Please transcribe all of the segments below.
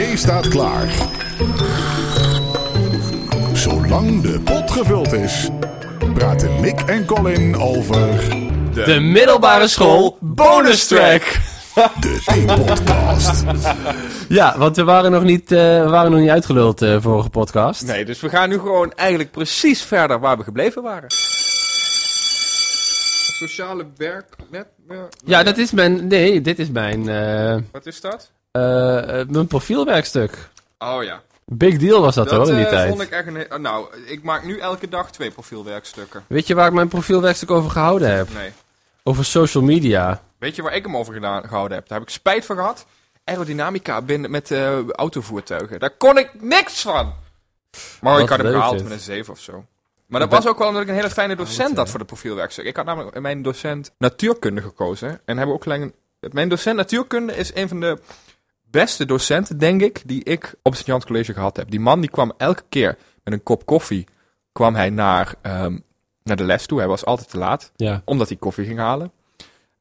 thee staat klaar. Zolang de pot gevuld is, praten Nick en Colin over De middelbare school bonus track. de Thee-podcast. Ja, want we waren nog niet, eh, we waren nog niet uitgeluld eh vorige podcast. Nee, dus we gaan nu gewoon eigenlijk precies verder waar we gebleven waren. Sociale werk... Net, Ja, dat is mijn, nee, dit is mijn, eh, Wat is dat? Eh, eh, mijn profielwerkstuk. Oh ja. Big deal was dat, hoor in die eh, tijd. vond ik echt een... he- Nou, ik maak nu elke dag twee profielwerkstukken. Weet je waar ik mijn profielwerkstuk over gehouden heb? Nee. Over social media. Weet je waar ik hem over gedaan, gehouden heb? Daar heb ik spijt van gehad. Aerodynamica binnen met eh, autovoertuigen. Daar kon ik niks van. Maar Wat ik had hem gehaald dit. met een 7 of zo. Maar dat was ook wel omdat ik een hele fijne docent had voor de profielwerkstuk. Ik had namelijk mijn docent natuurkunde gekozen. En hebben ook gelijk. Mijn docent natuurkunde is een van de beste docenten, denk ik, die ik op het Jans College gehad heb. Die man die kwam elke keer met een kop koffie kwam hij naar, ehm, naar de les toe. Hij was altijd te laat Ja. omdat hij koffie ging halen.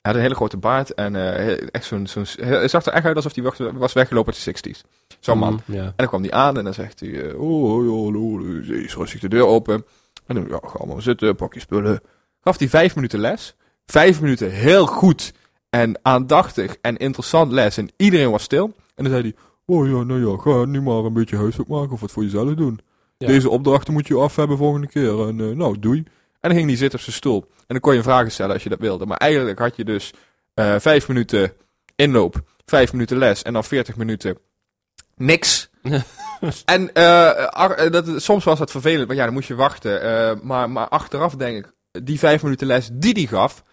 Hij had een hele grote baard en eh, echt zo'n, zo'n, hij zag er echt uit alsof hij was- was weggelopen uit de 60s. Zo'n man. Mm, ja. En dan kwam hij aan en dan zegt hij, eh, oh, ja, hallo, zo ik de deur open. En dan, ja, ga maar zitten, pak je spullen. Gaf hij vijf minuten les. Vijf minuten heel goed en aandachtig en interessant les. En iedereen was stil. En dan zei hij, oh ja, nou ja, ga nu maar een beetje huiswerk maken of wat voor jezelf doen. Ja. Deze opdrachten moet je af hebben volgende keer. En eh, nou, doei. En dan ging hij zitten op zijn stoel. En dan kon je vragen stellen als je dat wilde. Maar eigenlijk had je dus eh, vijf minuten inloop, vijf minuten les en dan veertig minuten niks. en eh, ach- dat, soms was dat vervelend, want ja, dan moest je wachten. Maar, maar achteraf denk ik, die vijf minuten les die die gaf,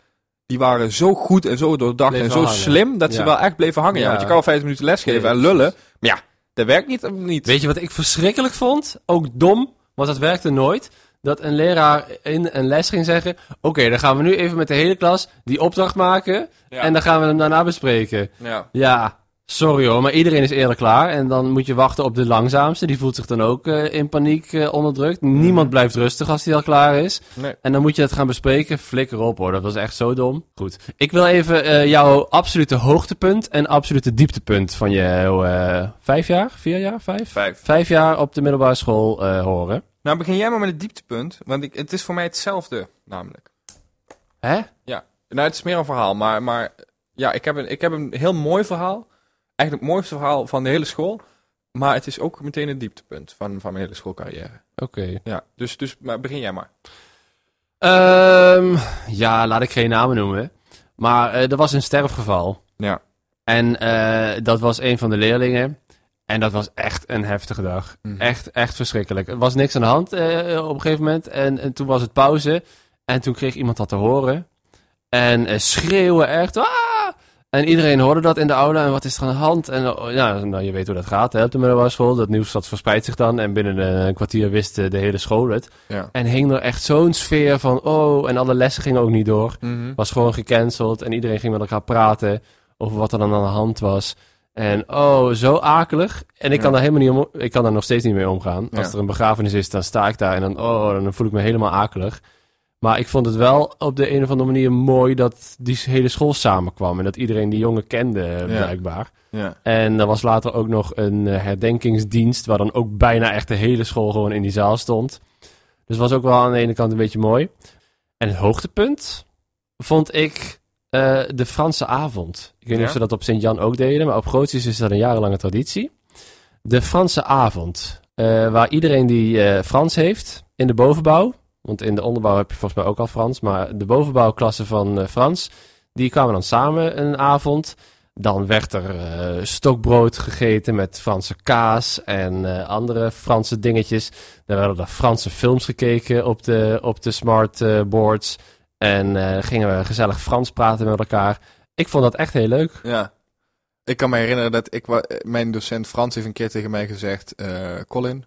die waren zo goed en zo doordacht Bleven en zo hangen. slim, dat ze wel echt bleven hangen. Ja. Want je kan wel vijf minuten les geven en lullen. Maar ja, dat werkt niet. niet. Weet je wat ik verschrikkelijk vond? Ook dom, want dat werkte nooit. Dat een leraar in een les ging zeggen: Oké, dan gaan we nu even met de hele klas die opdracht maken. Ja. En dan gaan we hem daarna bespreken. Ja. Ja, sorry hoor, maar iedereen is eerder klaar. En dan moet je wachten op de langzaamste. Die voelt zich dan ook eh, in paniek eh, onderdrukt. Niemand blijft rustig als hij al klaar is. Nee. En dan moet je dat gaan bespreken. Flikker op hoor, dat was echt zo dom. Goed. Ik wil even eh, jouw absolute hoogtepunt en absolute dieptepunt van je vijf jaar? Vier jaar? Vijf? Vijf. Vijf jaar op de middelbare school horen. Nou, begin jij maar met het dieptepunt. Want ik, het is voor mij hetzelfde, namelijk. Hè? Nou, het is meer een verhaal, maar, maar ja, ik heb, een, ik heb een heel mooi verhaal. Eigenlijk het mooiste verhaal van de hele school. Maar het is ook meteen het dieptepunt van, van mijn hele schoolcarrière. Oké. Ja, dus, dus maar begin jij maar. Ehm, ja, laat ik geen namen noemen. Maar eh, er was een sterfgeval. Ja. En eh, dat was een van de leerlingen. En dat was echt een heftige dag. Mhm. Echt, echt verschrikkelijk. Er was niks aan de hand eh, op een gegeven moment. En, en toen was het pauze. En toen kreeg iemand dat te horen. En schreeuwen echt. "Ah!" En iedereen hoorde dat in de aula. En wat is er aan de hand? En oh, ja, nou, je weet hoe dat gaat hè, op de middelbare school. Dat nieuws dat verspreidt zich dan. En binnen een kwartier wist de hele school het. Ja. En hing er echt zo'n sfeer van... Oh, en alle lessen gingen ook niet door Mhm. was gewoon gecanceld en iedereen ging met elkaar praten over wat er dan aan de hand was. En oh, zo akelig. En ik kan Ja. daar helemaal niet om, ik kan daar nog steeds niet mee omgaan. Als Ja. er een begrafenis is, dan sta ik daar en dan, oh, dan voel ik me helemaal akelig. Maar ik vond het wel op de een of andere manier mooi dat die hele school samenkwam en dat iedereen die jongen kende, blijkbaar. Ja. En er was later ook nog een eh, herdenkingsdienst, waar dan ook bijna echt de hele school gewoon in die zaal stond. Dus was ook wel aan de ene kant een beetje mooi. En het hoogtepunt vond ik eh, de Franse avond. Ik weet niet Ja? of ze dat op Sint-Jan ook deden, maar op Grootjes is dat een jarenlange traditie. De Franse avond, eh, waar iedereen die eh, Frans heeft in de bovenbouw, want in de onderbouw heb je volgens mij ook al Frans, maar de bovenbouwklasse van eh, Frans, die kwamen dan samen een avond. Dan werd er eh, stokbrood gegeten met Franse kaas en eh, andere Franse dingetjes. Dan werden er Franse films gekeken op de, op de smartboards. en gingen we gezellig Frans praten met elkaar. Ik vond dat echt heel leuk. ja. Ik kan me herinneren dat ik, mijn docent Frans heeft een keer tegen mij gezegd, Colin,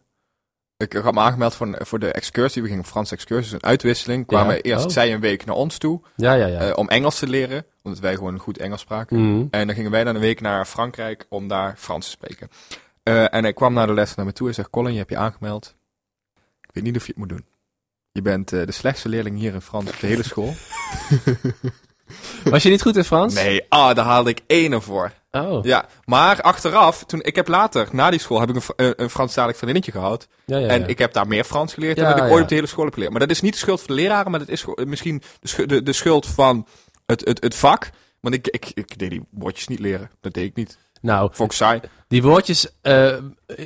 ik had me aangemeld voor, voor de excursie, we gingen op Franse excursies, een uitwisseling. Kwamen Ja. eerst Oh. zij een week naar ons toe, Ja, ja, ja. eh, om Engels te leren, omdat wij gewoon goed Engels spraken. Mhm. En dan gingen wij dan een week naar Frankrijk om daar Frans te spreken. Eh, en hij kwam naar de les naar me toe en zegt, Colin, je hebt je aangemeld. Ik weet niet of je het moet doen. Je bent eh, de slechtste leerling hier in Frans op de hele school. Was je niet goed in Frans? Nee, ah, daar haalde ik ene voor. Oh. Ja, maar achteraf, toen, ik heb later, na die school, heb ik een, een, een Franstalig vriendinnetje gehad. Ja, ja, En ja. ik heb daar meer Frans geleerd dan dat ik ooit op de hele school heb geleerd. Maar dat is niet de schuld van de leraren, maar dat is gewoon misschien de, de, de schuld van het, het, het vak. Want ik, ik, ik deed die woordjes niet leren. Dat deed ik niet. Nou, Vond ik saai. die woordjes... eh,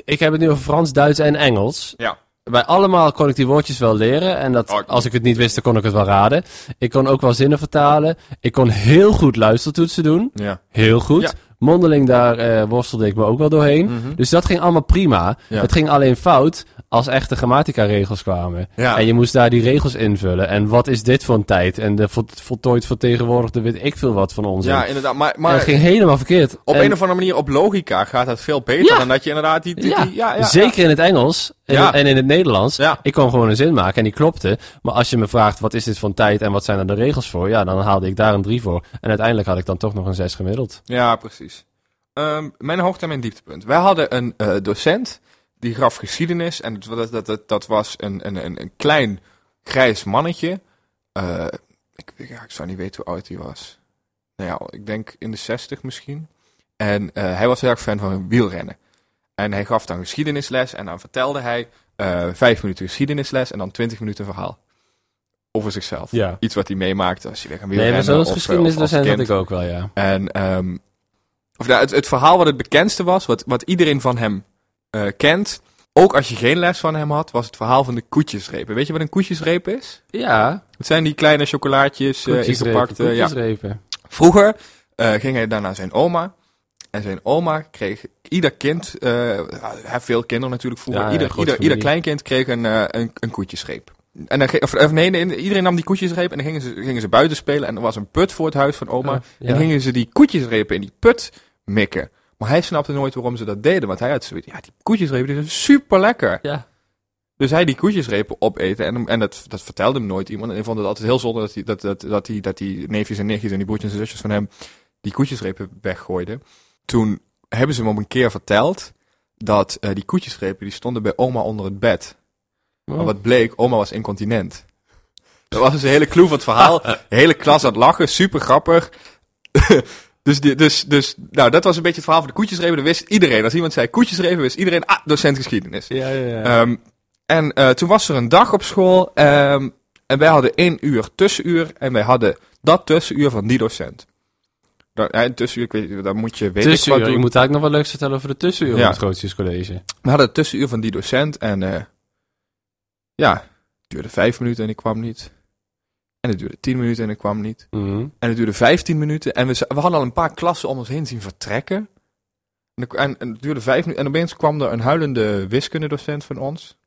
ik heb het nu over Frans, Duits en Engels. Ja. Bij allemaal kon ik die woordjes wel leren. En dat, als ik het niet wist, dan kon ik het wel raden. Ik kon ook wel zinnen vertalen. Ik kon heel goed luistertoetsen doen. Ja. Heel goed. Ja. Mondeling, daar eh, worstelde ik me ook wel doorheen. Mhm. Dus dat ging allemaal prima. Ja. Het ging alleen fout als echte grammatica-regels kwamen. Ja. En je moest daar die regels invullen. En wat is dit voor een tijd? En de vol- voltooid vertegenwoordigde weet ik veel wat van ons. Ja, inderdaad. Maar, maar ging helemaal verkeerd. op En- een of andere manier, op logica gaat dat veel beter Ja. dan dat je inderdaad die... die, ja, die- ja, zeker in het Engels en, in het Nederlands. Ik kon gewoon een zin maken en die klopte. Maar als je me vraagt, wat is dit voor een tijd en wat zijn er de regels voor? Ja, dan haalde ik daar een 3 voor. En uiteindelijk had ik dan toch nog een 6 gemiddeld. Ja, precies. Ehm, mijn hoogte en mijn dieptepunt. Wij hadden een eh, docent die gaf geschiedenis. En dat, dat, dat, was een, een, een, klein grijs mannetje. Eh, ik, ja, ik zou niet weten hoe oud hij was. Nou ja, ik denk in de 60 misschien. En eh, hij was heel erg fan van wielrennen. En hij gaf dan geschiedenisles en dan vertelde hij eh, vijf minuten geschiedenisles en dan twintig minuten verhaal. Over zichzelf. Ja. Iets wat hij meemaakte als hij weer gaan Nee, wielrennen. maar zo'n geschiedenisdocent als had ik ook wel, ja. En ehm, of, nou, het, het verhaal wat het bekendste was, wat, wat iedereen van hem eh, kent, ook als je geen les van hem had, was het verhaal van de koetjesrepen. Weet je wat een koetjesreep is? Ja, Het zijn die kleine chocolaatjes koetjesrepen, ingepakt. eh, ja. Vroeger eh, ging hij dan naar zijn oma. En zijn oma kreeg ieder kind, eh, veel kinderen natuurlijk vroeger, Ja, ieder, ieder, ieder kleinkind kreeg een, een, een koetjesreep. En dan, of, of nee, nee, iedereen nam die koetjesreep en dan gingen ze, gingen ze buiten spelen. En er was een put voor het huis van oma. Ja. En gingen ze die koetjesrepen in die put mikken. Maar hij snapte nooit waarom ze dat deden. Want hij had zoiets, ja, die koetjesrepen die zijn super lekker. Ja. Dus hij die koetjesrepen opeten. En, en dat, dat vertelde hem nooit iemand. En hij vond het altijd heel zonde dat die, dat, dat, dat die, dat die neefjes en nichtjes en die broertjes en zusjes van hem die koetjesrepen weggooiden. Toen hebben ze hem op een keer verteld dat eh, die koetjesrepen die stonden bij oma onder het bed. Maar wat bleek, oma was incontinent. Dat was dus een hele clue van het verhaal. De hele klas aan het lachen, super grappig. dus, dus, dus, nou, dat was een beetje het verhaal van de koetjesrepen. Dat wist iedereen. Als iemand zei koetjesrepen, wist iedereen, ah, docent geschiedenis. Ja, ja, ja. Ehm, en eh, toen was er een dag op school. ehm, en wij hadden één uur tussenuur. En wij hadden dat tussenuur van die docent. Ja, een tussenuur, ik weet dan moet je weet ik tussenuur. wat Je moet eigenlijk nog wat leuks vertellen over de tussenuur Ja. op het Grootjescollege. We hadden het tussenuur van die docent. En eh, ja, het duurde vijf minuten en ik kwam niet. En het duurde tien minuten en ik kwam niet. Mhm. En het duurde 15 minuten. En we, we hadden al een paar klassen om ons heen zien vertrekken. En, en, en het duurde vijf minuten. En opeens kwam er een huilende wiskundedocent van ons.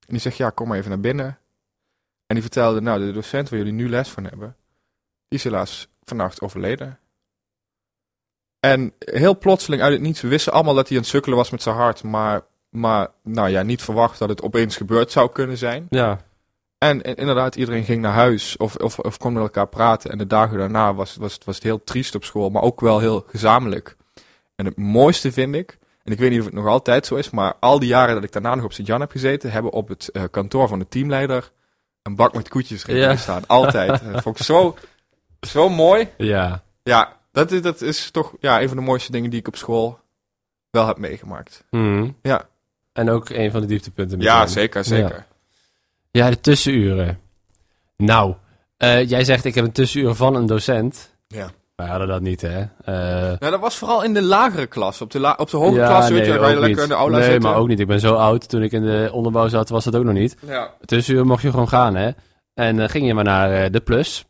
En die zegt, ja, kom maar even naar binnen. En die vertelde, nou, de docent waar jullie nu les van hebben, die is helaas vannacht overleden. En heel plotseling uit het niets, we wisten allemaal dat hij aan het sukkelen was met zijn hart, maar, maar nou ja, niet verwacht dat het opeens gebeurd zou kunnen zijn. Ja. En, en inderdaad, iedereen ging naar huis of, of, of kon met elkaar praten. En de dagen daarna was, was, het- was het heel triest op school, maar ook wel heel gezamenlijk. En het mooiste vind ik, en ik weet niet of het nog altijd zo is, maar al die jaren dat ik daarna nog op Sint-Jan heb gezeten, hebben op het eh, kantoor van de teamleider een bak met koetjes Ja. gestaan. Altijd. dat vond ik zo, zo mooi. Ja. Ja, dat is, dat is toch ja, een van de mooiste dingen die ik op school wel heb meegemaakt. Mhm. Ja. En ook een van de dieptepunten. Ja, zeker, zeker. Ja, de tussenuren. Nou, eh, jij zegt ik heb een tussenuur van een docent. Ja. Wij hadden dat niet, hè? Eh, Nou, dat was vooral in de lagere klas. Op de, la op de hoge ja, klas, weet je, nee, waar je lekker niet. in de aula Nee, zit. maar ook niet. Ik ben zo oud. Toen ik in de onderbouw zat, was dat ook nog niet. Ja. Tussenuur mocht je gewoon gaan, hè? En dan ging je maar naar eh, de plus.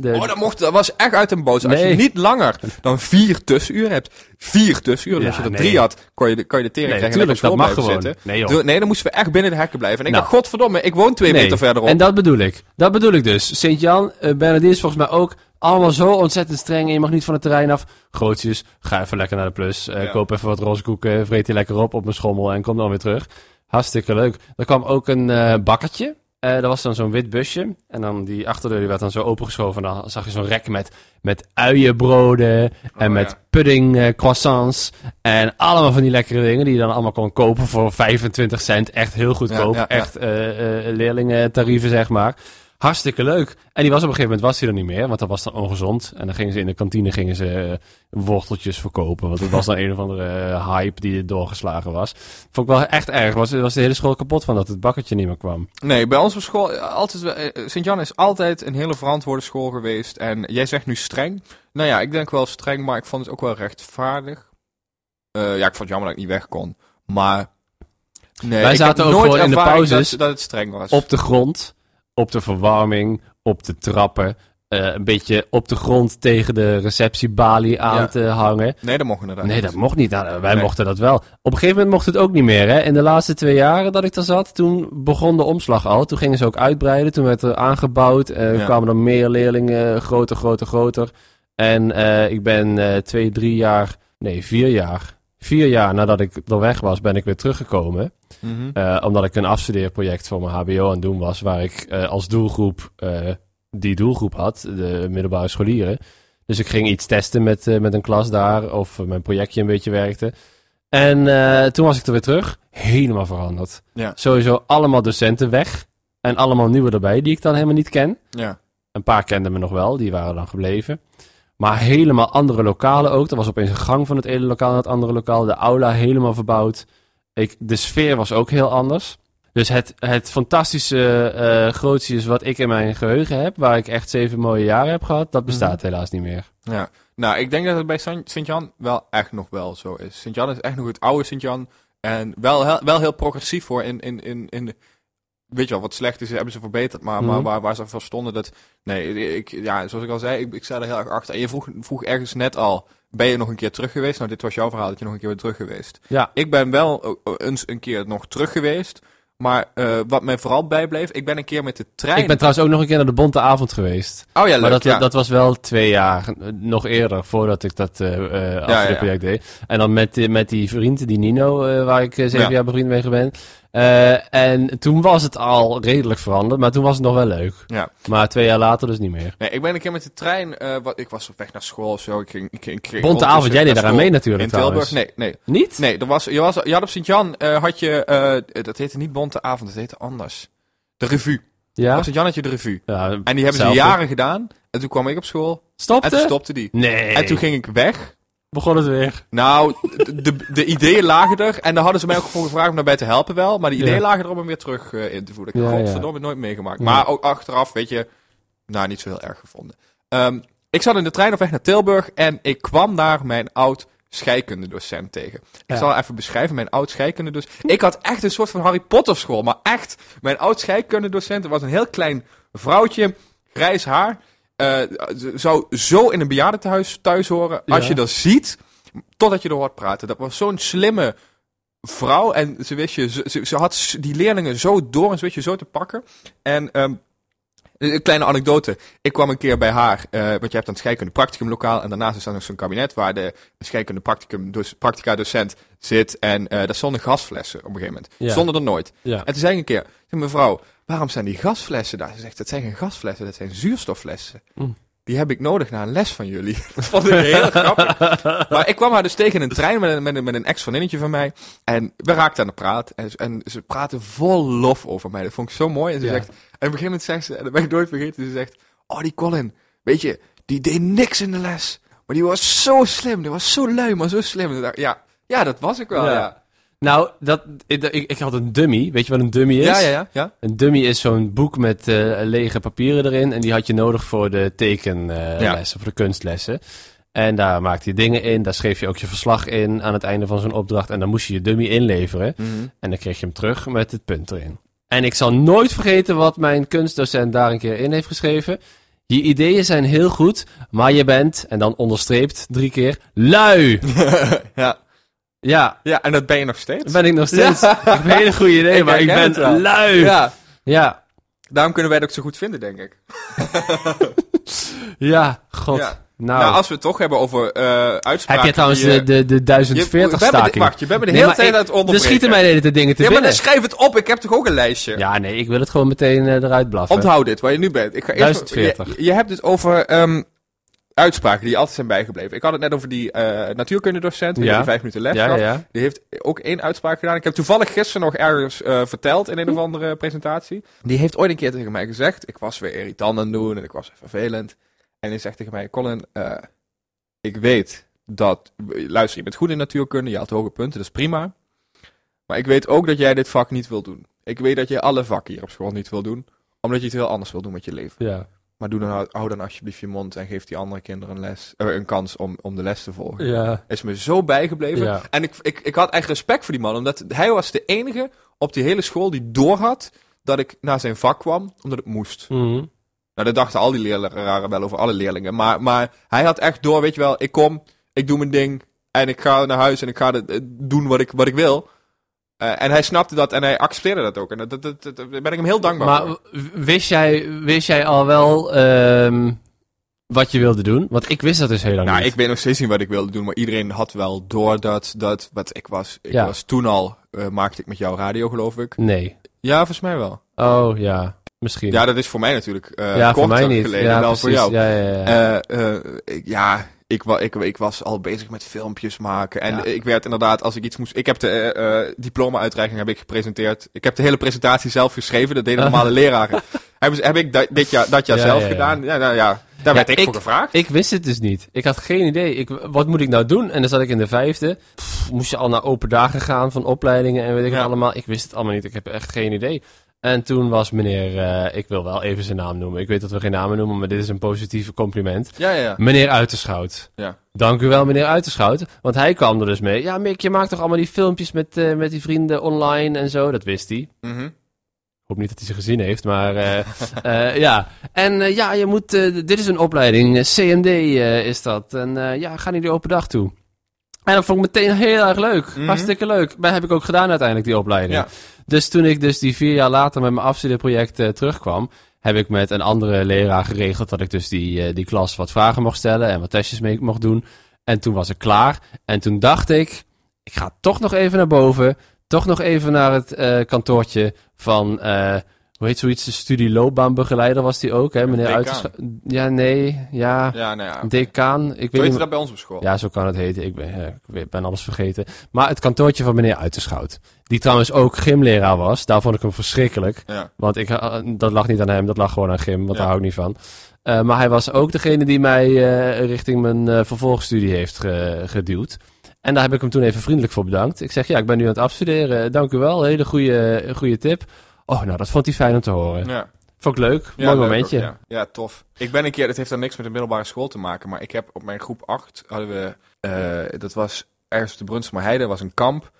De, Oh, dat, mocht, dat was echt uit een boos. Als je niet langer dan vier tussenuren hebt, vier tussenuren. Ja, als je er nee. drie had, kon je de, kon je de tering nee, krijgen en natuurlijk, dat mag gewoon. zitten. Nee, joh. Nee, dan moesten we echt binnen de hekken blijven. En ik Nou. dacht, godverdomme, ik woon twee meter verderop. En dat bedoel ik. Dat bedoel ik dus. Sint-Jan, uh, Bernardine is volgens mij ook allemaal zo ontzettend streng. En je mag niet van het terrein af. Grootjes, ga even lekker naar de plus. Eh, Ja. Koop even wat rozekoeken. Vreet die lekker op op mijn schommel. En kom dan weer terug. Hartstikke leuk. Er kwam ook een eh, bakkertje. Eh dat was dan zo'n wit busje. En dan die achterdeur die werd dan zo opengeschoven. En dan zag je zo'n rek met, met uienbroden. En Oh, met ja. pudding eh, croissants. En allemaal van die lekkere dingen die je dan allemaal kon kopen voor 25 cent. Echt heel goedkoop. Ja. Echt eh, leerlingentarieven, zeg maar. Hartstikke leuk. En die was op een gegeven moment was hij er niet meer, want dat was dan ongezond. En dan gingen ze in de kantine gingen ze eh, worteltjes verkopen, want het was dan een of andere eh, hype die doorgeslagen was. Vond ik wel echt erg. Was, was de hele school kapot van dat het bakkertje niet meer kwam. Nee, bij ons op school, eh, altijd, Sint-Jan is altijd een hele verantwoorde school geweest. En jij zegt nu streng. Nou ja, ik denk wel streng, maar ik vond het ook wel rechtvaardig. Ja, ik vond het jammer dat ik niet weg kon. Maar, nee, Wij zaten ook nooit gewoon in de pauzes Dat, dat het streng was. Op de grond, op de verwarming, op de trappen. eh, een beetje op de grond tegen de receptiebalie aan Ja. te hangen. Nee, dat mocht inderdaad Nee, dat mocht niet. Nou, wij Nee. mochten dat wel. Op een gegeven moment mocht het ook niet meer. Hè? In de laatste twee jaren dat ik daar zat, toen begon de omslag al. Toen gingen ze ook uitbreiden. Toen werd er aangebouwd. eh Ja. kwamen er meer leerlingen, groter, groter, groter. En eh, ik ben eh, twee, drie jaar, nee, vier jaar. Vier jaar nadat ik er weg was, ben ik weer teruggekomen. Eh, omdat ik een afstudeerproject voor mijn HBO aan het doen was, waar ik eh, als doelgroep eh, die doelgroep had, de middelbare scholieren. Dus ik ging iets testen met, met een klas daar, of mijn projectje een beetje werkte. En toen was ik er weer terug, helemaal veranderd. Ja. Sowieso allemaal docenten weg en allemaal nieuwe erbij, die ik dan helemaal niet ken. Ja. Een paar kenden me nog wel, die waren dan gebleven. Maar helemaal andere lokalen ook. Er was opeens een gang van het ene lokaal naar het andere lokaal. De aula helemaal verbouwd. Ik, de sfeer was ook heel anders. Dus het, het fantastische eh grootjes wat ik in mijn geheugen heb, waar ik echt zeven mooie jaren heb gehad, dat bestaat Mhm. helaas niet meer. Ja, nou, ik denk dat het bij Sint-Jan wel echt nog wel zo is. Sint-Jan is echt nog het oude Sint-Jan. En wel, wel heel progressief hoor. In, in, in, in weet je wel, wat slecht is, hebben ze verbeterd. Maar, maar Mhm. waar, waar ze voor stonden, dat... Nee, ik, ja, zoals ik al zei, ik, ik sta er heel erg achter. En je vroeg, vroeg ergens net al, ben je nog een keer terug geweest? Nou, dit was jouw verhaal, dat je nog een keer bent terug geweest. Ja. Ik ben wel eens een keer nog terug geweest. Maar eh, wat mij vooral bijbleef, ik ben een keer met de trein... Ik ben trouwens ook nog een keer naar de Bonte Avond geweest. Oh ja, leuk, maar dat, ja. dat was wel twee jaar, eh, nog eerder, voordat ik dat ja. afstudeerproject deed. En dan met, die- met die vriend, die Nino, waar ik zeven Ja. jaar bevriend mee ben. Eh, en toen was het al redelijk veranderd, maar toen was het nog wel leuk. Ja. Maar twee jaar later dus niet meer. Nee, ik ben een keer met de trein, eh, wat, ik was op weg naar school of zo. Ik ging, ik ik Bonte avond, jij deed daaraan school mee natuurlijk In Tilburg? trouwens. Nee, nee. Niet? Nee, er was, je, was, je had op Sint-Jan, eh, had je, dat heette niet Bonte avond, dat heette anders. De revue. Ja? Op Sint-Jan had je de revue. ja En die hebben ze jaren gedaan. En toen kwam ik op school. Stopte? En toen stopte die. Nee. En toen ging ik weg. Begon het weer. Nou, de, de, de ideeën lagen er. En daar hadden ze mij ook voor gevraagd om daarbij te helpen wel. Maar de ideeën Ja. lagen er om hem weer terug eh, in te voeren. Ik heb Ja, ja. godverdomme nooit meegemaakt. Ja. Maar ook achteraf, weet je, nou, niet zo heel erg gevonden. Ehm, ik zat in de trein op weg naar Tilburg. En ik kwam daar mijn oud scheikundedocent tegen. Ik Ja. zal even beschrijven, mijn oud scheikundedocent. Ik had echt een soort van Harry Potter school. Maar echt, mijn oud scheikundedocent was een heel klein vrouwtje, grijs haar. Eh, zou zo in een bejaardentehuis thuis horen. Als je dat ziet, totdat je er hoort praten. Dat was zo'n slimme vrouw. En ze wist je, ze, ze- had die leerlingen zo door en ze wist je zo te pakken. En ehm, een kleine anekdote. Ik kwam een keer bij haar, eh, want je hebt dan het scheikunde practicumlokaal. En daarnaast is er nog zo'n kabinet waar de scheikunde practicum, dus practica docent zit. En eh daar stonden gasflessen op een gegeven moment. Ja. Stonden er nooit. Ja. En toen zei ik een keer, mevrouw, waarom zijn die gasflessen daar? Ze zegt, dat zijn geen gasflessen, dat zijn zuurstofflessen. Mm. Die heb ik nodig na een les van jullie. Dat vond ik heel grappig. Maar ik kwam haar dus tegen in een trein met een, met een, met een ex-vriendinnetje van mij. En we raakten aan de praat. En, en ze praten vol lof over mij. Dat vond ik zo mooi. En ze Ja. zegt, en op een gegeven moment zegt ze, en dat ben ik nooit vergeten, ze zegt, oh die Colin, weet je, die deed niks in de les. Maar die was zo slim, die was zo lui, maar zo slim. Dacht, Ja, ja, dat was ik wel, Ja. ja. Nou, dat, ik, ik, had een dummy. Weet je wat een dummy is? Ja, ja, ja. ja. Een dummy is zo'n boek met eh, lege papieren erin. En die had je nodig voor de tekenlessen, Ja. voor de kunstlessen. En daar maakte je dingen in. Daar schreef je ook je verslag in aan het einde van zo'n opdracht. En dan moest je je dummy inleveren. Mhm. En dan kreeg je hem terug met het punt erin. En ik zal nooit vergeten wat mijn kunstdocent daar een keer in heeft geschreven. Je ideeën zijn heel goed, maar je bent, en dan onderstreept drie keer, lui. ja. Ja, ja, en dat ben je nog steeds. dat ben ik nog steeds. Ja. Ik heb een hele goede idee, Ik maar ik ben lui. Ja. Ja, ja, daarom kunnen wij het ook zo goed vinden, denk ik. god. Ja. Nou, Nou, als we het toch hebben over eh uitspraken... heb je trouwens die, de, de, de je- 1040 we hebben de- staking? Wacht, je bent me de hele maar tijd aan het onderbreken. Er schieten mij de hele tijd dingen te Ja, maar binnen. dan schrijf het op. Ik heb toch ook een lijstje. Ja, nee, ik wil het gewoon meteen eh, eruit blaffen. Onthoud dit, waar je nu bent. Ik ga eerst, 1040. Je, je hebt het over... ehm, uitspraken die altijd zijn bijgebleven. Ik had het net over die eh natuurkundedocent, die Ja. vijf minuten les Ja. Die heeft ook één uitspraak gedaan. Ik heb toevallig gisteren nog ergens eh, verteld in een of andere presentatie. Die heeft ooit een keer tegen mij gezegd. Ik was weer irritant aan het doen en ik was vervelend. En hij zegt tegen mij: Colin, eh, ik weet dat. Luister, je bent goed in natuurkunde, je haalt hoge punten, dat is prima. Maar ik weet ook dat jij dit vak niet wil doen. Ik weet dat je alle vakken hier op school niet wil doen, omdat je iets heel anders wil doen met je leven. Ja. Maar doe dan, hou dan alsjeblieft je mond en geef die andere kinderen een, les, eh, een kans om, om de les te volgen Ja. is me zo bijgebleven. Ja. En ik, ik, ik had echt respect voor die man, omdat hij was de enige op die hele school die doorhad dat ik naar zijn vak kwam, omdat het moest. Mhm. Nou, dat dachten al die leraren wel over alle leerlingen. Maar, maar hij had echt door, weet je wel, ik kom, ik doe mijn ding en ik ga naar huis en ik ga eh, doen wat ik, wat ik wil. Eh, en hij snapte dat en hij accepteerde dat ook. En dat, dat, dat, daar ben ik hem heel dankbaar Maar voor. w- wist jij, wist jij al wel ehm, wat je wilde doen? Want ik wist dat dus heel lang Nou, niet. ik weet nog steeds niet wat ik wilde doen, maar iedereen had wel door dat, dat wat ik was. Ik Ja. was toen al, eh, maakte ik met jou radio, geloof ik. Nee. Ja, volgens mij wel. Oh, ja. Misschien. Ja, dat is voor mij natuurlijk eh Ja, voor mij niet. geleden ja, dan precies. voor jou. Ja, ja, ja. Ik- ja, ik, wa ik, ik was al bezig met filmpjes maken. En Ja. ik werd inderdaad, als ik iets moest... Ik heb de eh, diploma-uitreiking heb ik gepresenteerd. Ik heb de hele presentatie zelf geschreven. Dat deden normale leraren. Ze- heb ik da- dit jaar, dat jaar Ja, zelf ja, gedaan. Ja, nou, ja, daar werd ik, ik- voor gevraagd. Ik wist het dus niet. Ik had geen idee. Ik, wat moet ik nou doen? En dan zat ik in de vijfde. Pff, moest je al naar open dagen gaan van opleidingen en weet ik het allemaal. Ik wist het allemaal niet. Ik heb echt geen idee. En toen was meneer, eh, ik wil wel even zijn naam noemen. Ik weet dat we geen namen noemen, maar dit is een positieve compliment. ja, ja, ja. Meneer Uiterschout. Ja. Dank u wel, meneer Uiterschout. Want hij kwam er dus mee. Ja, Mick, je maakt toch allemaal die filmpjes met, eh, met die vrienden online en zo. Dat wist hij. Mhm. Ik hoop niet dat hij ze gezien heeft, maar eh, ja. En ja, je moet, dit is een opleiding, CMD is dat. En ja, ga naar die open dag toe. En dat vond ik meteen heel erg leuk. Mhm. Hartstikke leuk. Maar heb ik ook gedaan uiteindelijk, die opleiding. Ja. Dus toen ik dus die vier jaar later met mijn afstudeerproject eh, terugkwam, heb ik met een andere leraar geregeld dat ik dus die, eh, die klas wat vragen mocht stellen en wat testjes mee mocht doen. En toen was ik klaar. En toen dacht ik, ik ga toch nog even naar boven. Toch nog even naar het eh, kantoortje van, hoe heet zoiets, de studieloopbaanbegeleider was die ook, hè, meneer decaan. Uiterscha- Ja, nee, ja, Ja, nou ja. decaan. Ik Zo weet niet dat bij ons op school. ja, zo kan het heten. Ik ben, ik ben alles vergeten. Maar het kantoortje van meneer Uiterschout. Die trouwens ook gymleraar was. Daar vond ik hem verschrikkelijk. Ja. Want ik, eh, dat lag niet aan hem, dat lag gewoon aan gym. Want Ja. daar hou ik niet van. Eh, maar hij was ook degene die mij eh, richting mijn vervolgstudie heeft ge- geduwd. En daar heb ik hem toen even vriendelijk voor bedankt. Ik zeg, ja, ik ben nu aan het afstuderen. Dank u wel, hele goede, goede tip. Oh, nou, dat vond hij fijn om te horen. Ja. Vond ik leuk, Ja, mooi leuk momentje. ook, ja. ja, tof. Ik ben een keer, dat heeft dan niks met de middelbare school te maken, maar ik heb op mijn groep 8 hadden we, eh, dat was ergens op de Brunsummer Heide, was een kamp.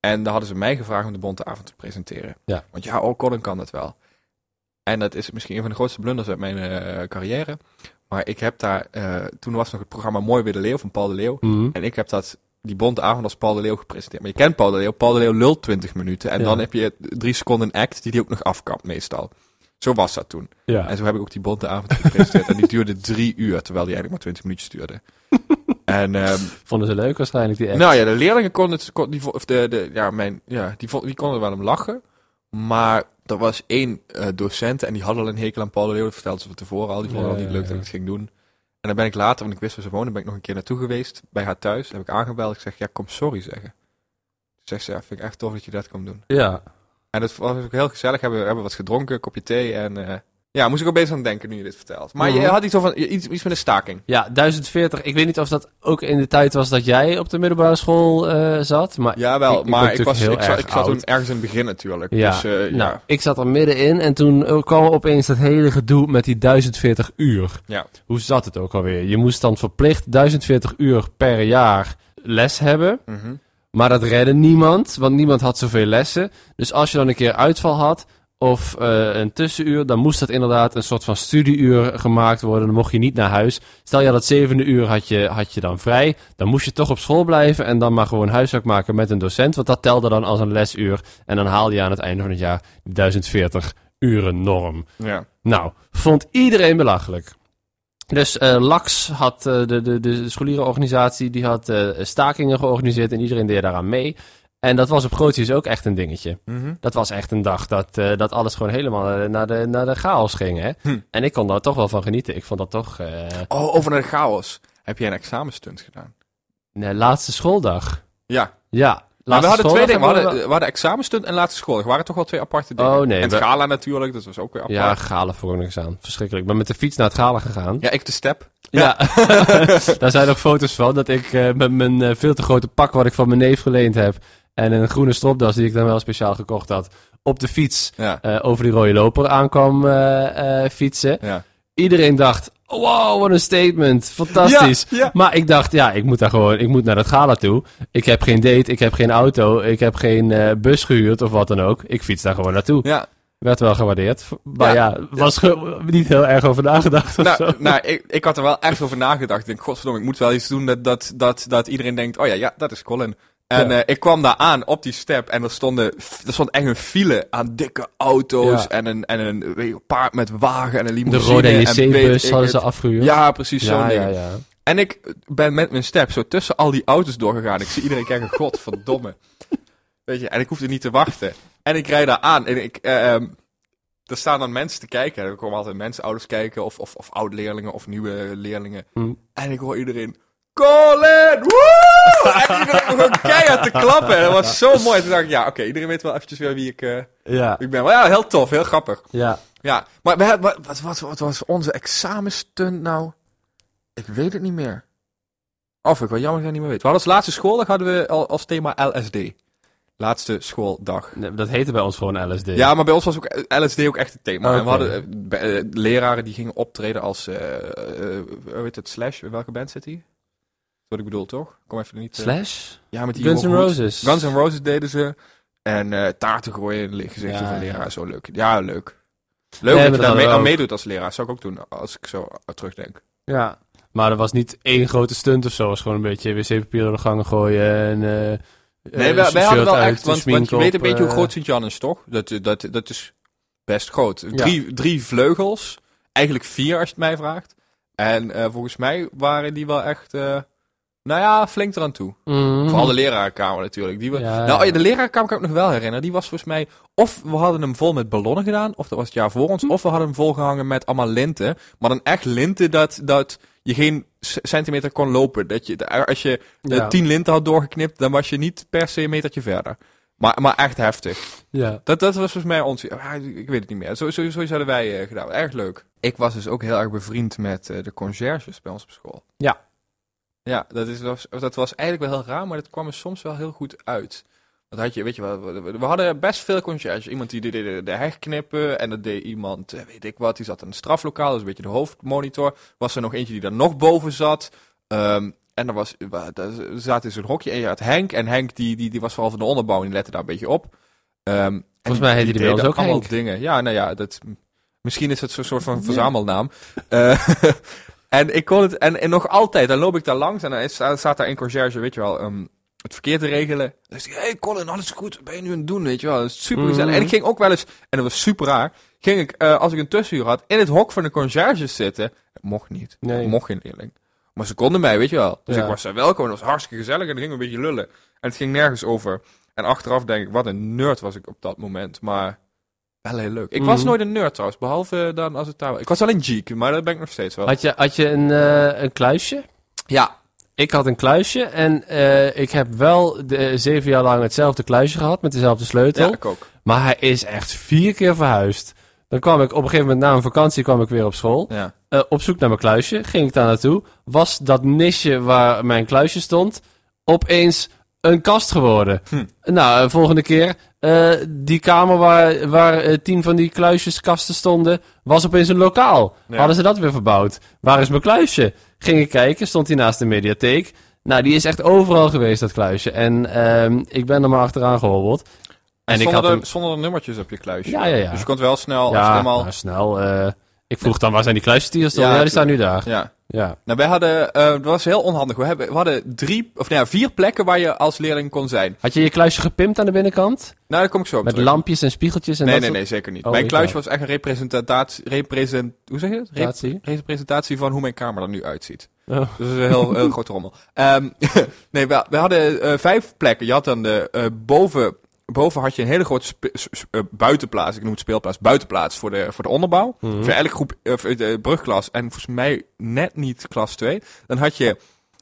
En daar hadden ze mij gevraagd om de Bonte Avond te presenteren. Ja. Want ja, oh, Colin kan dat wel. En dat is misschien een van de grootste blunders uit mijn eh, carrière. Maar ik heb daar, eh, toen was nog het programma Mooi weer de Leeuw van Paul de Leeuw. Mhm. En ik heb dat, die bonte avond als Paul de Leeuw gepresenteerd. Maar je kent Paul de Leeuw. Paul de Leeuw lult 20 minuten. En Ja. dan heb je drie seconden act die die ook nog afkapt meestal. Zo was dat toen. Ja. En zo heb ik ook die bonte avond gepresenteerd. en die duurde drie uur, terwijl die eigenlijk maar 20 minuutjes duurde. en ehm, Vonden ze leuk waarschijnlijk, die act. nou ja, de leerlingen konden het, kon, die, of de, de, ja, mijn, ja, die, die konden er wel om lachen. Maar er was één eh, docent en die had al een hekel aan Paul de Leeuw. Dat vertelde ze van tevoren al. Die vond het Ja, al niet leuk dat ik het ging doen. En dan ben ik later, want ik wist waar ze woonde, ben ik nog een keer naartoe geweest. Bij haar thuis. heb ik aangebeld. Ik zeg, ja, kom sorry zeggen. Zegt ze, ja, vind ik echt tof dat je dat komt doen. Ja. En dat was ook heel gezellig. Hebben we hebben wat gedronken, een kopje thee. En eh, ja, moest ik ook bezig aan denken nu je dit vertelt. Maar je Mhm. had iets, over, iets, iets met een staking. Ja, 1040. Ik weet niet of dat ook in de tijd was dat jij op de middelbare school eh, zat. Maar Ja, wel. Ik- ik ben maar ik, was, heel ik, zat, ik zat toen ergens in het begin natuurlijk. Ja, Dus, eh, nou, ja. ik zat er middenin en toen kwam opeens dat hele gedoe met die 1040 uur. Ja. Hoe zat het ook alweer? Je moest dan verplicht 1040 uur per jaar les hebben. Mhm. Maar dat redde niemand, want niemand had zoveel lessen. Dus als je dan een keer uitval had of eh, een tussenuur, dan moest dat inderdaad een soort van studieuur gemaakt worden. Dan mocht je niet naar huis. Stel je het zevende uur had je, had je dan vrij, dan moest je toch op school blijven en dan maar gewoon huiswerk maken met een docent. Want dat telde dan als een lesuur en dan haalde je aan het einde van het jaar die 1040 uren norm. ja. Nou, vond iedereen belachelijk. Dus eh, LAX had, eh, de, de, de scholierenorganisatie, die had stakingen georganiseerd en iedereen deed daaraan mee. En dat was op Grotius ook echt een dingetje. Mhm. Dat was echt een dag dat, eh, dat alles gewoon helemaal eh, naar, de, naar de chaos ging. Hè? Hm. En ik kon daar toch wel van genieten. Ik vond dat toch... eh Oh, over naar de chaos. Heb jij een examenstunt gedaan? de laatste schooldag. Ja. Ja. Maar we hadden twee schooldag dingen. We hadden, we hadden examenstunt en laatste school. Er waren toch wel twee aparte dingen. Oh, nee, En het we- gala natuurlijk, dat was ook weer apart. Ja, Ja, galen voor niks aan. Verschrikkelijk. Ik ben met de fiets naar het galen gegaan. ik de step. Ja, daar zijn ook foto's van. Dat ik met mijn veel te grote pak wat ik van mijn neef geleend heb. En een groene stropdas die ik dan wel speciaal gekocht had. Op de fiets Ja. eh, over die rode loper aankwam eh, eh, fietsen. Ja. Iedereen dacht, wow, wat een statement. Fantastisch. Ja. Maar ik dacht, ja, ik moet daar gewoon, ik moet naar dat gala toe. Ik heb geen date, ik heb geen auto, ik heb geen bus gehuurd of wat dan ook. Ik fiets daar gewoon naartoe. Ja. Werd wel gewaardeerd. Maar ja, Ja. was niet heel erg over nagedacht of zo. Nou, nou ik, ik had er wel echt over nagedacht. Ik denk, godverdomme, ik moet wel iets doen dat, dat, dat, dat iedereen denkt, oh ja, ja, dat is Colin. En Ja. eh, ik kwam daar aan op die step en er, stonden, er stond echt een file aan dikke auto's Ja. en een, en een weet je, paard met wagen en een De limousine. rode en weet JC-bus hadden ze afgehuurd. Ja, precies zo'n ja, ding. ja, ja. En ik ben met mijn step zo tussen al die auto's doorgegaan. Ik zie iedereen kijken, godverdomme. Weet je, en ik hoefde niet te wachten. En ik rijd daar aan en ik... eh, ehm, er staan dan mensen te kijken. Er komen altijd mensen, ouders kijken. Of, of, of oud-leerlingen of nieuwe leerlingen. Hm. En ik hoor iedereen... Colin! Woe! En iedereen begon keihard te klappen. En dat was zo mooi. Toen dacht ik, ja, oké, iedereen weet wel eventjes weer wie ik, eh, Ja, wie ik ben. Maar ja, heel tof, heel grappig. ja. Ja, maar wat, wat, wat was onze examenstunt nou? Ik weet het niet meer. Of ik wel jammer dat ik het niet meer weet. We hadden als laatste schooldag hadden we al, als thema LSD. Laatste schooldag. Nee, Dat heette bij ons gewoon LSD. Ja, maar bij ons was ook LSD ook echt het thema. En we hadden eh, eh, leraren die gingen optreden als, hoe heet het, Slash? Welke band zit hij? Wat ik bedoel, toch? Kom even niet... eh, Slash? ja, met die Guns N'. Roses. Guns N' Roses deden ze. En eh taarten gooien in het gezichtje Ja, van ja. leraar. Zo leuk. Ja, leuk. Leuk Nee, dat je daar mee, aan meedoet als leraar. Zou ik ook doen, als ik zo terugdenk. Ja. Maar er was niet één grote stunt of zo. Het was gewoon een beetje wc-papier door de gangen gooien en... eh, Nee, wij, wij hadden wel uit, echt, want, je weet een beetje hoe groot Sint-Jan is, toch? Dat, dat, dat is best groot. Drie, drie vleugels, eigenlijk vier als je het mij vraagt. En volgens mij waren die wel echt, nou ja, flink eraan toe. mhm. Vooral de lerarenkamer natuurlijk. Die we, Ja, nou, ja. de lerarenkamer kan ik me nog wel herinneren. Die was volgens mij, of we hadden hem vol met ballonnen gedaan, of dat was het jaar voor Hm. ons, of we hadden hem volgehangen met allemaal linten. Maar dan echt linten dat, dat je geen centimeter kon lopen. Dat je, als je eh, Ja. tien linten had doorgeknipt, dan was je niet per se een metertje verder. Maar, maar echt heftig. Ja. Dat, dat was volgens mij ons. ik weet het niet meer. Zo, zo, zoiets hadden wij eh, gedaan. Erg leuk. Ik was dus ook heel erg bevriend met eh, de conciërges bij ons op school. Ja. Ja, dat, is, was, dat was eigenlijk wel heel raar, maar dat kwam er soms wel heel goed uit. Want had je, weet je wel, we, hadden best veel conciërges. Iemand die deed de, de heg knippen en dat deed iemand, eh, weet ik wat, die zat in een straflokaal, dus een beetje de hoofdmonitor. Was er nog eentje die daar nog boven zat. Ehm, en er was, wa- daar zat in zo'n hokje en je had Henk. En Henk die, die, die was vooral van de onderbouw en die lette daar een beetje op. Ehm, en mij heette die ons deden ook allemaal Henk. dingen. Ja, nou ja, dat, misschien is het zo'n soort van verzamelnaam. Eh, en ik kon het, en, en nog altijd, dan loop ik daar langs en dan is, staat daar een conciërge, weet je wel, ehm, het verkeer te regelen. Dan zegt hij, hey Colin, alles goed, wat ben je nu aan het doen, weet je wel. Dat is super gezellig. Mhm. En ik ging ook wel eens, en dat was super raar, ging ik, eh, als ik een tussenuur had, in het hok van de conciërges zitten. Dat mocht niet. Nee. Dat mocht geen leerling. Maar ze konden mij, weet je wel. Dus Ja. ik was daar welkom dat was hartstikke gezellig en dan gingen we een beetje lullen. En het ging nergens over. En achteraf denk ik, wat een nerd was ik op dat moment. Maar wel heel leuk. Ik was Mhm. nooit een nerd trouwens, behalve dan als het daar... Ik was alleen geek, maar dat ben ik nog steeds wel. Had je, had je een, eh, een kluisje? Ja. Ik had een kluisje en eh, ik heb wel de, eh, zeven jaar lang hetzelfde kluisje gehad met dezelfde sleutel. Ja, ik ook. Maar hij is echt vier keer verhuisd. Dan kwam ik op een gegeven moment na een vakantie kwam ik weer op school. Ja. Eh, op zoek naar mijn kluisje. Ging ik daar naartoe. Was dat nisje waar mijn kluisje stond opeens een kast geworden. Hm. Nou, eh, volgende keer. eh, die kamer waar, waar eh, tien van die kluisjeskasten stonden, was opeens een lokaal. Ja. Hadden ze dat weer verbouwd? Waar is mijn kluisje? Ging ik kijken, stond hij naast de mediatheek. Nou, die is echt overal geweest, dat kluisje. En ehm, ik ben er maar achteraan gehobbeld. En, En ik stonden, had er, er nummertjes op je kluisje? Ja, ja, ja. Dus je kon wel snel, Ja, helemaal... nou, snel. ik vroeg dan, waar zijn die kluisjes die er stonden? Ja, Ja, die staan nu daar. Ja. Ja. Nou, wij hadden, eh dat was heel onhandig. We, hebben, we hadden drie, of nou ja, vier plekken waar je als leerling kon zijn. Had je je kluisje gepimpt aan de binnenkant? Nou, daar kom ik zo op Met terug. lampjes en spiegeltjes en nee, dat nee, soort nee, zeker niet. Oh, mijn kluisje was echt een representatie, represent, hoe zeg je het? Re- situatie? representatie van hoe mijn kamer er nu uitziet. Oh. Dus dat is een heel, heel grote rommel. Ehm, nee, we, we hadden eh, vijf plekken. Je had dan de, eh, boven, boven had je een hele grote eh, buitenplaats. Ik noem het speelplaats. Buitenplaats voor de, voor de onderbouw. Mhm. Voor elke groep, voor de brugklas. En volgens mij net niet klas 2. Dan had je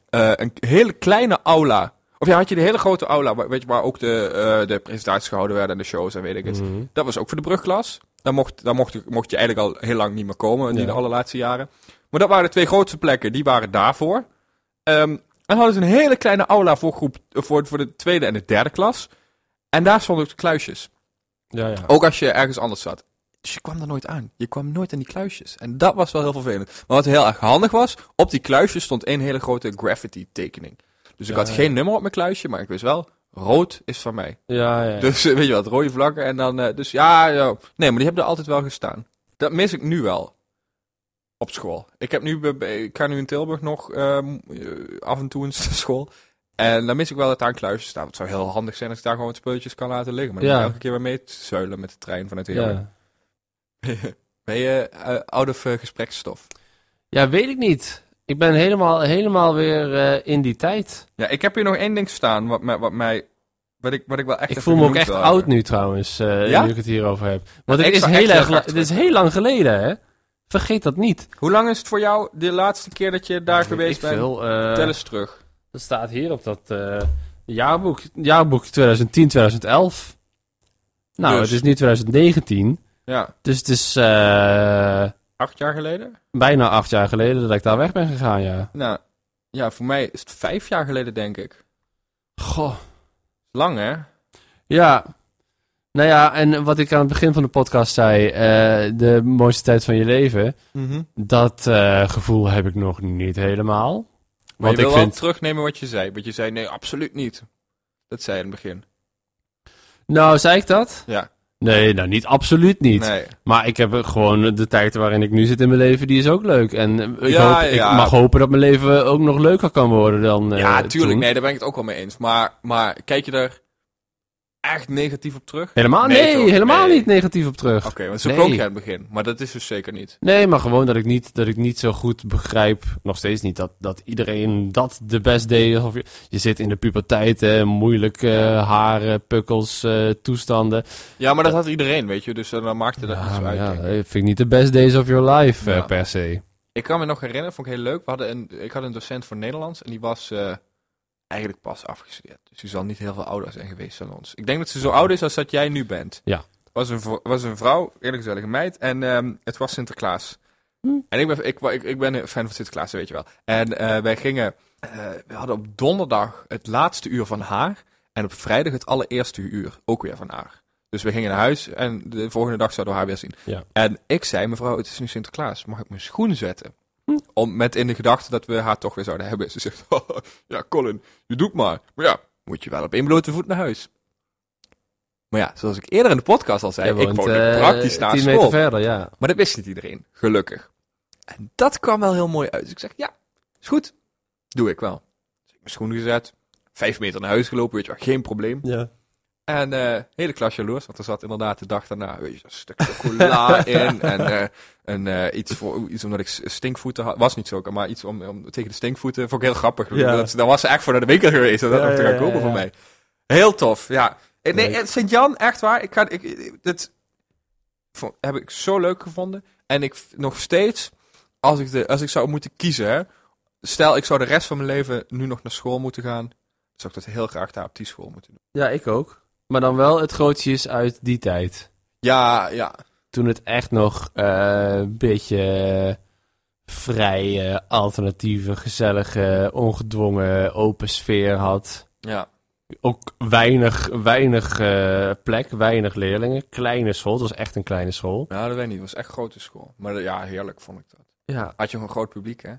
eh, een hele kleine aula. Of ja, had je de hele grote aula. Waar, weet je, waar ook de, de presentaties gehouden werden en de shows en weet ik het. Mhm. Dat was ook voor de brugklas. Daar mocht, daar mocht, je- mocht je eigenlijk al heel lang niet meer komen, in Ja. de allerlaatste jaren. Maar dat waren de twee grootste plekken, die waren daarvoor. Ehm, en hadden ze een hele kleine aula voor, groep, voor, voor de tweede en de derde klas. En daar stonden ook de kluisjes. Ja, ja. Ook als je ergens anders zat. Dus je kwam daar nooit aan. Je kwam nooit aan die kluisjes. En dat was wel heel vervelend. Maar wat heel erg handig was, op die kluisjes stond één hele grote graffiti tekening. Dus ik Ja, had ja. geen nummer op mijn kluisje, maar ik wist wel, rood is van mij. Ja, ja. Dus eh, weet je wat, rode vlakken en dan... eh, dus ja, ja, nee, maar die hebben er altijd wel gestaan. Dat mis ik nu wel. Op school. Ik, heb nu, ik ga nu in Tilburg nog ehm, eh, af en toe in school. En dan mis ik wel dat daar een kluisje staat. Het zou heel handig zijn als ik daar gewoon wat spulletjes kan laten liggen. Maar Ja. elke keer weer mee te zuilen met de trein vanuit Heerlen. ja. Ben je out of eh, gespreksstof? ja, weet ik niet. Ik ben helemaal, helemaal weer eh, in die tijd. Ja, ik heb hier nog één ding staan wat, mij- wat mij... Wat ik, wat ik wel echt Ik voel me ook echt oud hebben. nu trouwens, Ja? nu ik het hierover heb. Want het is, heel erg, het is lang geleden, hè? Vergeet dat niet. Hoe lang is het voor jou de laatste keer dat je daar geweest bent? veel, Tel eens terug. Dat staat hier op dat eh, jaarboek. Jaarboek 2010, 2011. Nou, Dus. het is nu 2019. Ja, Dus het is eh, acht jaar geleden? bijna acht jaar geleden dat ik daar weg ben gegaan, ja. Nou, ja, voor mij is het vijf jaar geleden, denk ik. Goh. Lang, hè? Ja. Nou ja, en wat ik aan het begin van de podcast zei, eh, de mooiste tijd van je leven, dat eh, gevoel heb ik nog niet helemaal. Maar Want je wil ik wel vind, terugnemen wat je zei. Want je zei, nee, absoluut niet. Dat zei je in het begin. nou zei ik dat? Ja. Nee, nou niet, absoluut niet. Nee. Maar ik heb gewoon de tijd waarin ik nu zit in mijn leven, die is ook leuk. En eh, ik, Ja, hoop, ja. ik mag hopen dat mijn leven ook nog leuker kan worden dan. eh, ja, tuurlijk. toen. Nee, daar ben ik het ook wel mee eens. Maar, maar kijk je er echt negatief op terug? Helemaal, Nee, nee, toch? helemaal Nee. niet negatief op terug. Oké, want zo Nee. klonk je aan het begin. Maar dat is dus zeker niet. Nee, maar gewoon dat ik niet, dat ik niet zo goed begrijp, nog steeds niet, dat, dat iedereen dat de best deed. Of je, je zit in de puberteit, hè, moeilijk eh, haren, pukkels, eh, toestanden. Ja, maar dat had iedereen, weet je. Dus eh, dan maakte dat niet Ja, uit. ja, vind ik niet de best days of your life, eh, Ja. per se. Ik kan me nog herinneren, vond ik heel leuk. We hadden een, ik had een docent voor Nederlands en die was eigenlijk pas afgestudeerd. Dus die zal niet heel veel ouder zijn geweest dan ons. Ik denk dat ze zo oud is als dat jij nu bent. Ja. Was een, was een vrouw, eerlijk gezellige meid. En ehm, het was Sinterklaas. Hm. En ik ben, ik, ik, ik ben een fan van Sinterklaas, weet je wel. En eh, wij gingen, eh, we hadden op donderdag het laatste uur van haar. En op vrijdag het allereerste uur ook weer van haar. Dus we gingen naar huis en de volgende dag zouden we haar weer zien. Ja. En ik zei, mevrouw, het is nu Sinterklaas. Mag ik mijn schoen zetten? Hm. Om, met in de gedachte dat we haar toch weer zouden hebben. Ze zegt, ja Colin, je doet maar. Maar ja, moet je wel op één blote voet naar huis. Maar ja, zoals ik eerder in de podcast al zei, ik woonde eh, praktisch naast 10 school. meter verder, ja. Maar dat wist niet iedereen, gelukkig. En dat kwam wel heel mooi uit. Dus ik zeg, ja, is goed. Doe ik wel. Dus ik heb mijn schoenen gezet, vijf meter naar huis gelopen, weet je wel, geen probleem. ja. En eh hele klas jaloers, want er zat inderdaad de dag daarna weet je, een stuk chocola in. En, eh, en eh, iets, voor, iets omdat ik stinkvoeten had. Was niet zo, maar iets om, om tegen de stinkvoeten. Vond ik heel grappig. Ja. Dat, dan was ze echt voor naar de winkel geweest om dat Ja, nog te gaan kopen voor mij. Heel tof, ja. Eh, Nee, Sint-Jan, echt waar. Ik ga, ik, ik- dit vond- heb ik zo leuk gevonden. En ik nog steeds, als ik, de, als ik zou moeten kiezen, hè, stel ik zou de rest van mijn leven nu nog naar school moeten gaan, zou ik dat heel graag daar op die school moeten doen. ja, ik ook. Maar dan wel het grootjes uit die tijd. Ja, ja. Toen het echt nog eh, een beetje vrije, alternatieve, gezellige, ongedwongen, open sfeer had. Ja. Ook weinig, weinig eh, plek, weinig leerlingen. Kleine school, het was echt een kleine school. Ja, dat weet ik niet. Het was echt een grote school. Maar ja, heerlijk vond ik dat. Ja, Had je een groot publiek, hè?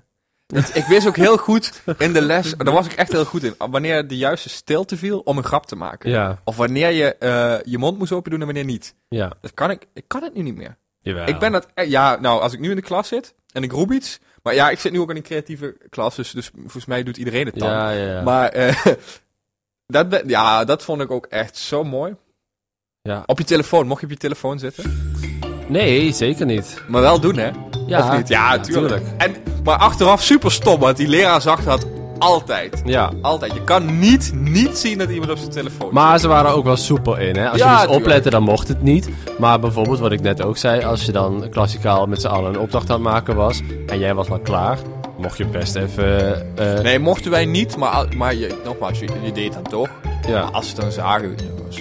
Het- ik wist ook heel goed in de les, daar was ik echt heel goed in, wanneer de juiste stilte viel om een grap te maken. ja, Of wanneer je eh, je mond moest open doen en wanneer niet. ja. Dat kan ik, ik kan het nu niet meer. Jawel. Ik ben dat, eh, ja, nou, als ik nu in de klas zit en ik roep iets, maar ja, ik zit nu ook in een creatieve klas, dus, dus volgens mij doet iedereen het dan. Ja, ja, ja. Maar eh, dat, ben- ja, dat vond ik ook echt zo mooi. ja. Op je telefoon, mocht je op je telefoon zitten. Nee, zeker niet. Maar wel doen, hè? Ja, of niet? Ja, ja, tuurlijk. tuurlijk. En, maar achteraf super stom, want die leraar zag dat altijd. Ja. Altijd. Je kan niet, niet zien dat iemand op zijn telefoon Maar ze waren ook wel soepel in, hè. Als Ja, je dus tuurlijk. oplette, dan mocht het niet. Maar bijvoorbeeld, wat ik net ook zei, als je dan klassikaal met z'n allen een opdracht aan het maken was... en jij was al klaar, mocht je best even... eh, Nee, mochten wij niet, maar, maar je, nogmaals, je, je deed dan toch. ja. Maar als ze het dan zagen... ja, was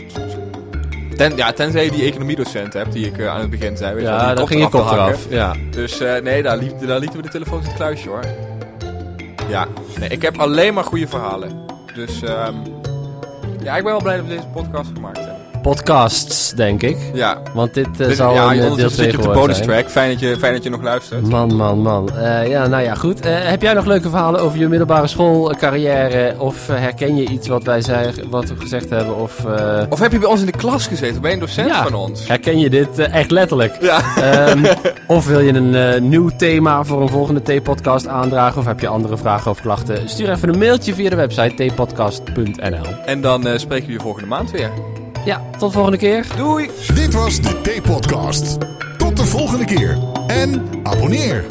Ten, ja, tenzij je die economiedocent hebt, die ik eh, aan het begin zei. Weet Ja, kop ging je kop eraf. Ja. Dus eh, nee, daar, liep, daar lieten we de telefoons in het kluisje hoor. Ja, nee, ik heb alleen maar goede verhalen. Dus ehm, ja, ik ben wel blij dat we deze podcast gemaakt hebben. Podcasts, denk ik. Ja, Want dit eh, dit, zal ja een eh, deel ondertussen 2 zit je op de bonus zijn. track. Fijn dat je, fijn dat je nog luistert. Man, man, man. Eh, ja, nou ja, goed. Heb jij nog leuke verhalen over je middelbare schoolcarrière? Of herken je iets wat wij zei, wat we gezegd hebben? Of Of heb je bij ons in de klas gezeten? Ben je een docent Ja. van ons? herken je dit echt letterlijk? Ja. Ehm, of wil je een nieuw thema voor een volgende T-podcast aandragen? Of heb je andere vragen of klachten? Stuur even een mailtje via de website tpodcast.nl. En dan spreken we je volgende maand weer. Ja, tot volgende keer. Doei! Dit was de T-podcast. Tot de volgende keer. En abonneer.